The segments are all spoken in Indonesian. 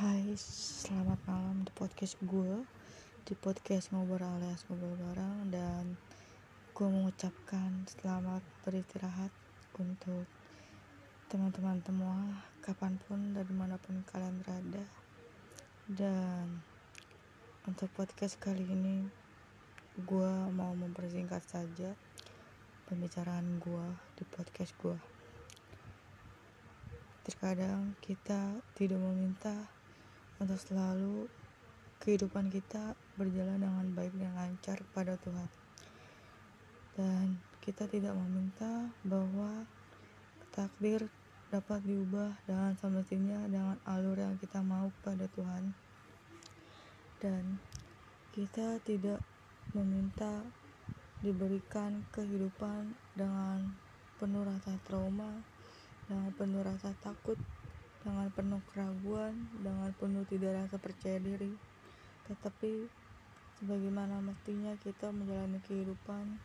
Hai, selamat malam di podcast gue Di podcast ngobrol alias ngobrol bareng Dan gue mengucapkan selamat beristirahat Untuk teman-teman semua Kapan pun dan di mana pun kalian berada. Dan untuk podcast kali ini Gue mau mempersingkat saja Pembicaraan gue di podcast gue Terkadang kita tidak meminta untuk selalu kehidupan kita berjalan dengan baik dan lancar kepada Tuhan. Dan kita tidak meminta bahwa takdir dapat diubah dengan semestinya dengan alur yang kita mau kepada Tuhan. Dan kita tidak meminta diberikan kehidupan dengan penuh rasa trauma dengan penuh rasa takut, dengan penuh keraguan, dengan penuh tidak rasa percaya diri. Tetapi sebagaimana mestinya kita menjalani kehidupan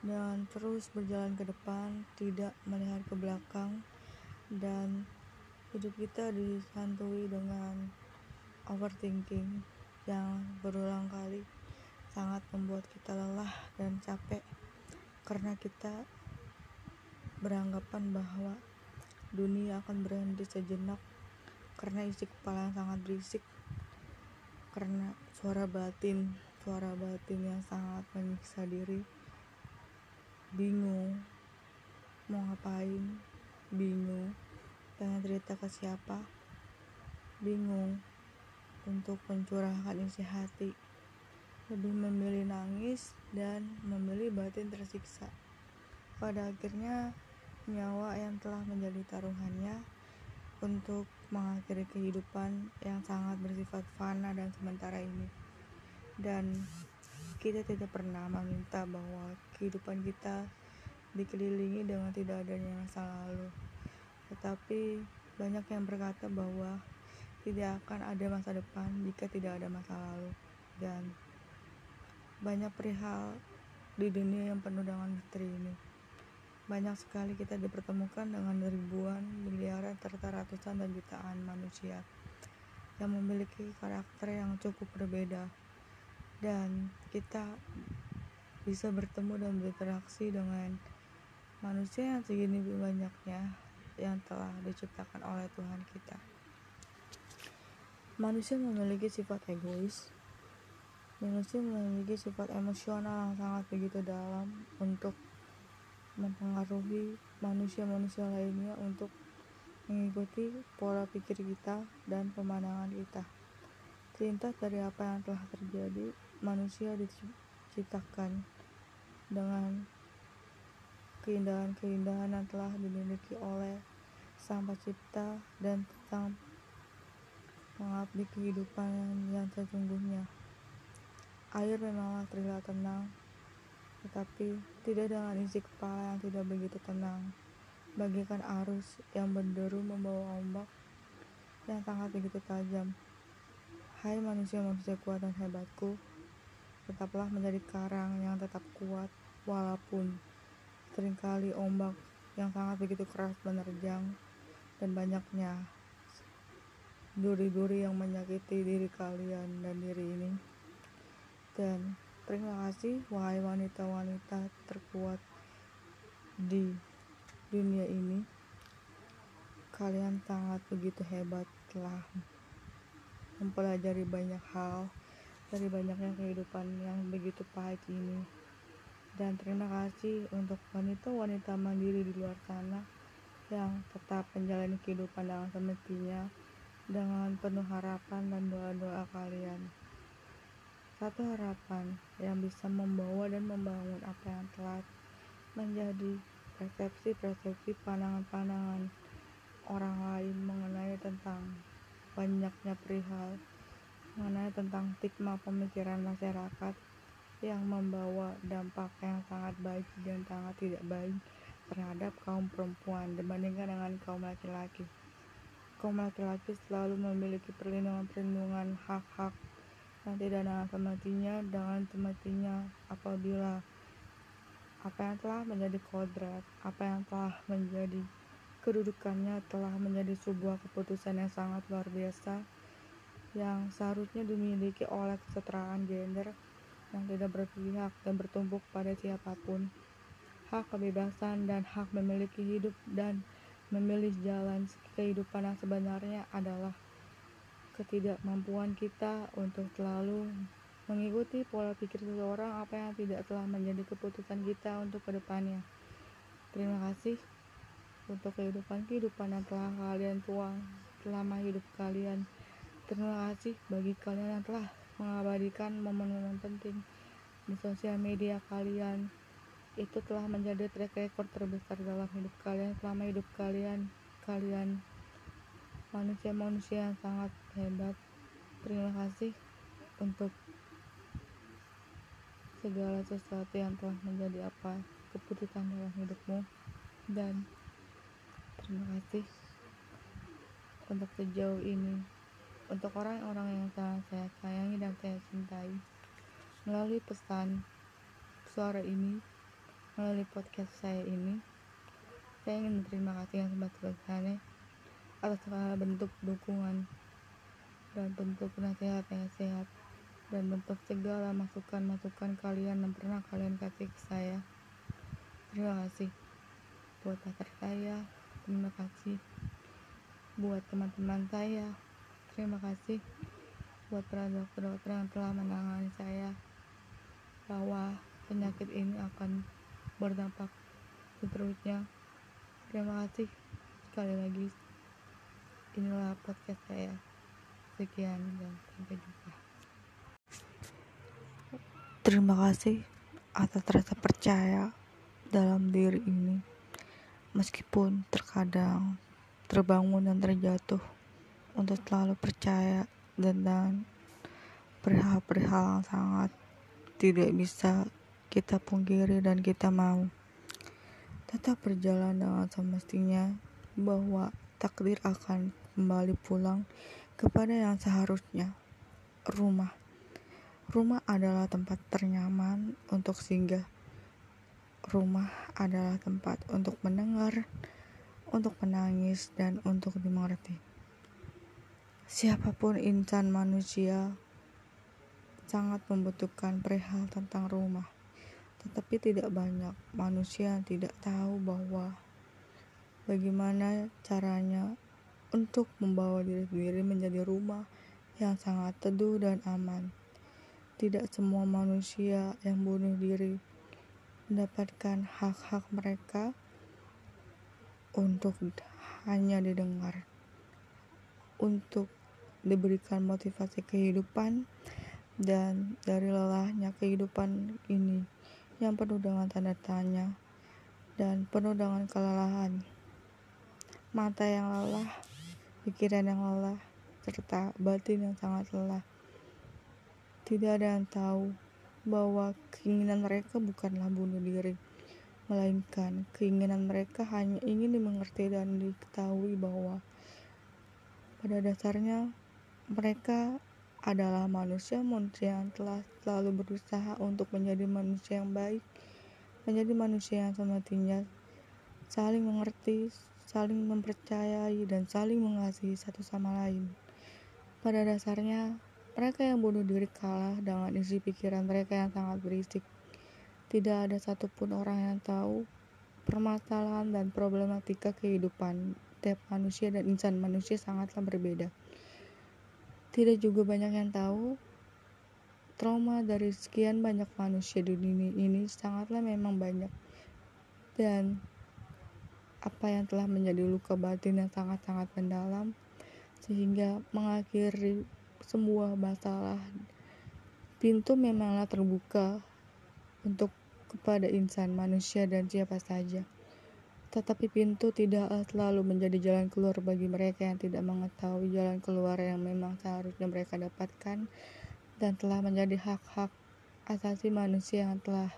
dengan terus berjalan ke depan, tidak melihat ke belakang dan hidup kita disantui dengan overthinking yang berulang kali sangat membuat kita lelah dan capek karena kita beranggapan bahwa dunia akan berhenti sejenak karena isi kepala yang sangat berisik karena suara batin suara batin yang sangat menyiksa diri. Bingung mau ngapain? Bingung pengen cerita ke siapa? Bingung untuk mencurahkan isi hati. Lebih memilih nangis dan memilih batin tersiksa. Pada akhirnya nyawa yang telah menjadi taruhannya untuk mengakhiri kehidupan yang sangat bersifat fana dan sementara ini. Dan kita tidak pernah meminta bahwa kehidupan kita dikelilingi dengan tidak adanya masa lalu. Tetapi banyak yang berkata bahwa tidak akan ada masa depan jika tidak ada masa lalu. Dan banyak perihal di dunia yang penuh dengan misteri ini. Banyak sekali kita dipertemukan dengan ribuan, miliaran, serta ratusan dan jutaan manusia yang memiliki karakter yang cukup berbeda. Dan kita bisa bertemu dan berinteraksi dengan manusia yang segini banyaknya yang telah diciptakan oleh Tuhan kita. Manusia memiliki sifat egois. Manusia memiliki sifat emosional yang sangat begitu dalam untuk mempengaruhi manusia-manusia lainnya untuk mengikuti pola pikir kita dan pemandangan kita. Terlintas dari apa yang telah terjadi, manusia diciptakan dengan keindahan-keindahan yang telah dimiliki oleh Sang Pencipta dan tentang mengabdi kehidupan yang sesungguhnya. Air memanglah terlihat tenang, tetapi tidak dengan isi kepala yang tidak begitu tenang, bagikan arus yang berderu membawa ombak yang sangat begitu tajam. Hai manusia-manusia kuat dan hebatku, tetaplah menjadi karang yang tetap kuat walaupun sering kali ombak yang sangat begitu keras menerjang dan banyaknya duri-duri yang menyakiti diri kalian dan diri ini. Dan Terima kasih, wahai wanita-wanita terkuat di dunia ini. Kalian sangat begitu hebat telah mempelajari banyak hal dari banyaknya kehidupan yang begitu pahit ini. Dan terima kasih untuk wanita-wanita mandiri di luar sana yang tetap menjalani kehidupan dengan semestinya dengan penuh harapan dan doa-doa kalian. Satu harapan yang bisa membawa dan membangun apa yang telah menjadi persepsi-persepsi pandangan-pandangan orang lain mengenai tentang banyaknya perihal mengenai tentang stigma pemikiran masyarakat yang membawa dampak yang sangat baik dan sangat tidak baik terhadap kaum perempuan dibandingkan dengan kaum laki-laki. Kaum laki-laki selalu memiliki perlindungan-perlindungan hak-hak tidak dengan semestinya dengan semestinya apabila apa yang telah menjadi kodrat, apa yang telah menjadi kedudukannya telah menjadi sebuah keputusan yang sangat luar biasa yang seharusnya dimiliki oleh kesetaraan gender yang tidak berpihak dan bertumpuk pada siapa pun. Hak kebebasan dan hak memiliki hidup dan memilih jalan kehidupan yang sebenarnya adalah ketidakmampuan kita untuk selalu mengikuti pola pikir seseorang apa yang tidak telah menjadi keputusan kita untuk ke depannya. Terima kasih untuk kehidupan-kehidupan yang telah kalian tuang selama hidup kalian. Terima kasih bagi kalian yang telah mengabadikan momen-momen penting di sosial media kalian. Itu telah menjadi track record terbesar dalam hidup kalian selama hidup kalian. Kalian manusia-manusia yang sangat hebat. Terima kasih untuk segala sesuatu yang telah menjadi apa keputusan dalam hidupmu. Dan terima kasih untuk sejauh ini. Untuk orang-orang yang sangat saya sayangi dan saya cintai. Melalui pesan suara ini melalui podcast saya ini saya ingin berterima kasih yang sebesar-besarnya atas segala bentuk dukungan dan bentuk nasihat yang sehat dan bentuk segala masukan-masukan kalian yang pernah kalian kasih ke saya. Terima kasih buat pacar saya. Terima kasih buat teman-teman saya. Terima kasih buat para dokter-dokter yang telah menangani saya bahwa penyakit ini akan berdampak seterusnya. Terima kasih sekali lagi inilah podcast saya. Sekian dan sampai jumpa. Terima kasih atas rasa percaya dalam diri ini. Meskipun terkadang terbangun dan terjatuh untuk selalu percaya dan perihal-perihal yang sangat tidak bisa kita pungkiri dan kita mau. Tetap berjalan dengan semestinya bahwa takdir akan kembali pulang kepada yang seharusnya rumah. Rumah adalah tempat ternyaman untuk singgah. Rumah adalah tempat untuk mendengar untuk menangis dan untuk dimengerti. Siapa pun insan manusia sangat membutuhkan perihal tentang rumah. Tetapi tidak banyak manusia yang tidak tahu bahwa bagaimana caranya untuk membawa diri sendiri menjadi rumah yang sangat teduh dan aman. Tidak semua manusia yang bunuh diri mendapatkan hak-hak mereka untuk hanya didengar, untuk diberikan motivasi kehidupan dan dari lelahnya kehidupan ini yang penuh dengan tanda tanya dan penuh dengan kelelahan. Mata yang lelah, pikiran yang lelah, serta batin yang sangat lelah. Tidak ada yang tahu bahwa keinginan mereka bukanlah bunuh diri, melainkan keinginan mereka hanya ingin dimengerti dan diketahui bahwa pada dasarnya mereka adalah manusia-manusia yang telah selalu berusaha untuk menjadi manusia yang baik, menjadi manusia yang semestinya saling mengerti, saling mempercayai, dan saling mengasihi satu sama lain. Pada dasarnya, mereka yang bunuh diri kalah dengan isi pikiran mereka yang sangat berisik. Tidak ada satupun orang yang tahu permasalahan dan problematika kehidupan tiap manusia dan insan manusia sangatlah berbeda. Tidak juga banyak yang tahu trauma dari sekian banyak manusia di dunia ini sangatlah memang banyak dan apa yang telah menjadi luka batin yang sangat-sangat mendalam sehingga mengakhiri semua masalah. Pintu memanglah terbuka untuk kepada insan manusia dan siapa saja. Tetapi pintu tidak selalu menjadi jalan keluar bagi mereka yang tidak mengetahui jalan keluar yang memang seharusnya mereka dapatkan dan telah menjadi hak-hak asasi manusia yang telah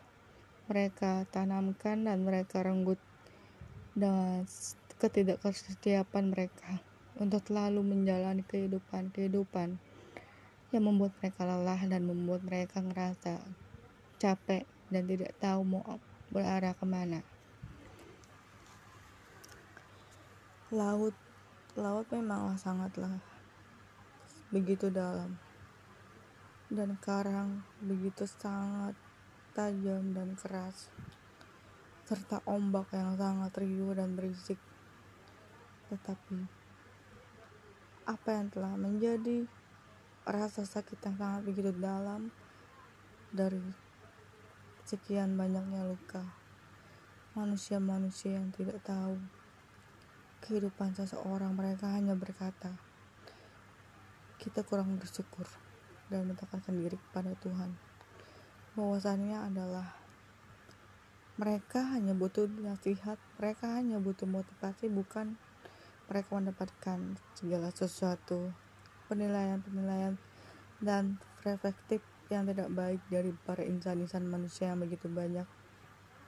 mereka tanamkan dan mereka renggut dengan ketidaksetiapan mereka untuk selalu menjalani kehidupan-kehidupan yang membuat mereka lelah dan membuat mereka ngerasa capek dan tidak tahu mau berarah ke mana. laut laut memanglah sangatlah begitu dalam dan karang begitu sangat tajam dan keras serta ombak yang sangat riuh dan berisik. Tetapi apa yang telah menjadi rasa sakit yang sangat begitu dalam dari sekian banyaknya luka? Manusia-manusia yang tidak tahu kehidupan seseorang mereka hanya berkata kita kurang bersyukur dan mendekatkan diri kepada Tuhan. Bahwasannya adalah mereka hanya butuh nasihat mereka hanya butuh motivasi bukan mereka mendapatkan segala sesuatu. Penilaian-penilaian dan reflektif yang tidak baik dari para insan-insan manusia yang begitu banyak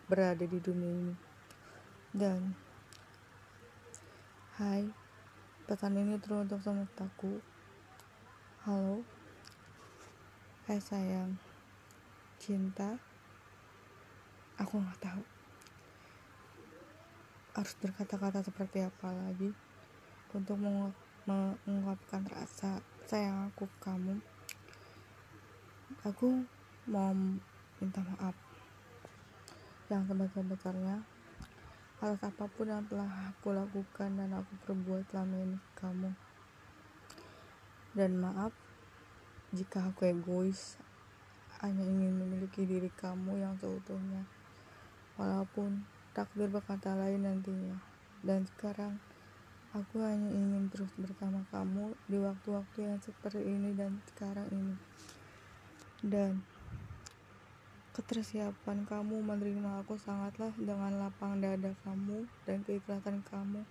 berada di dunia ini. Dan hai pesan ini teruntuk semestaku halo hai sayang cinta aku nggak tahu. Harus berkata-kata seperti apa lagi untuk mengungkapkan rasa sayang aku ke kamu. Aku mau minta maaf. Yang sebesar-besarnya atas apa pun yang telah aku lakukan dan aku perbuat selama ini ke kamu. Dan maaf jika aku egois hanya ingin memiliki diri kamu yang seutuhnya walaupun takdir berkata lain nantinya. Dan sekarang aku hanya ingin terus bersama kamu di waktu-waktu yang seperti ini dan sekarang ini. Dan ketersiapan kamu menerima aku sangatlah dengan lapang dada kamu dan keikhlasan kamu.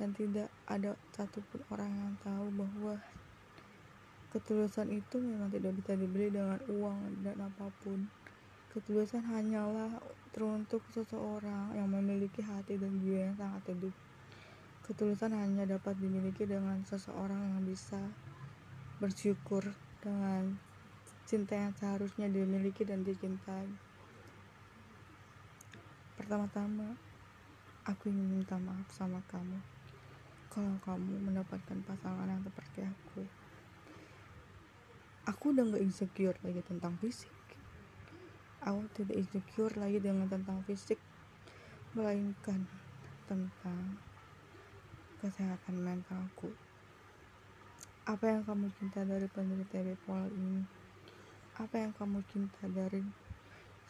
Dan tidak ada satupun orang yang tahu bahwa ketulusan itu memang tidak bisa dibeli dengan uang dan apa pun ketulusan hanyalah teruntuk seseorang yang memiliki hati dan jiwa yang sangat teduh. Ketulusan hanya dapat dimiliki dengan seseorang yang bisa bersyukur dengan cinta yang seharusnya dimiliki dan dicintai. Pertama-tama, aku ingin minta maaf sama kamu kalau kamu mendapatkan pasangan yang seperti aku. Aku udah gak insecure lagi tentang fisik aku tidak insecure lagi dengan tentang fisik melainkan tentang kesehatan mentalku. Apa yang kamu cinta dari penderita bipolar ini? Apa yang kamu cinta dari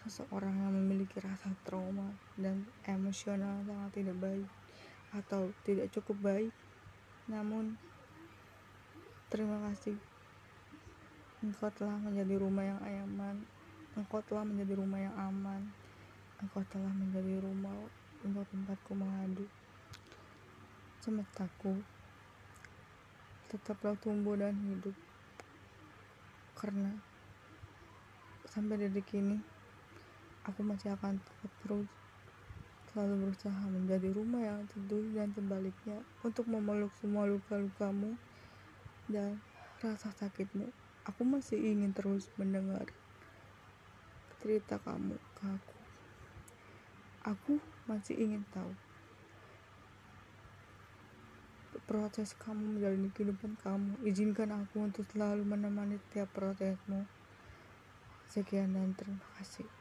seseorang yang memiliki rasa trauma dan emosional sangat tidak baik atau tidak cukup baik? Namun terima kasih. Engkau telah menjadi rumah yang nyaman Engkau telah menjadi rumah yang aman. Engkau telah menjadi rumah untuk tempatku mengadu. Semestaku, tetaplah tumbuh dan hidup. Karena sampai detik ini, aku masih akan tetap terus selalu berusaha menjadi rumah yang teduh dan sebaliknya untuk memeluk semua luka-lukamu dan rasa sakitmu. Aku masih ingin terus mendengar cerita kamu ke aku. Aku masih ingin tahu proses kamu menjalani kehidupan kamu. Izinkan aku untuk selalu menemani setiap prosesmu. Sekian dan terima kasih.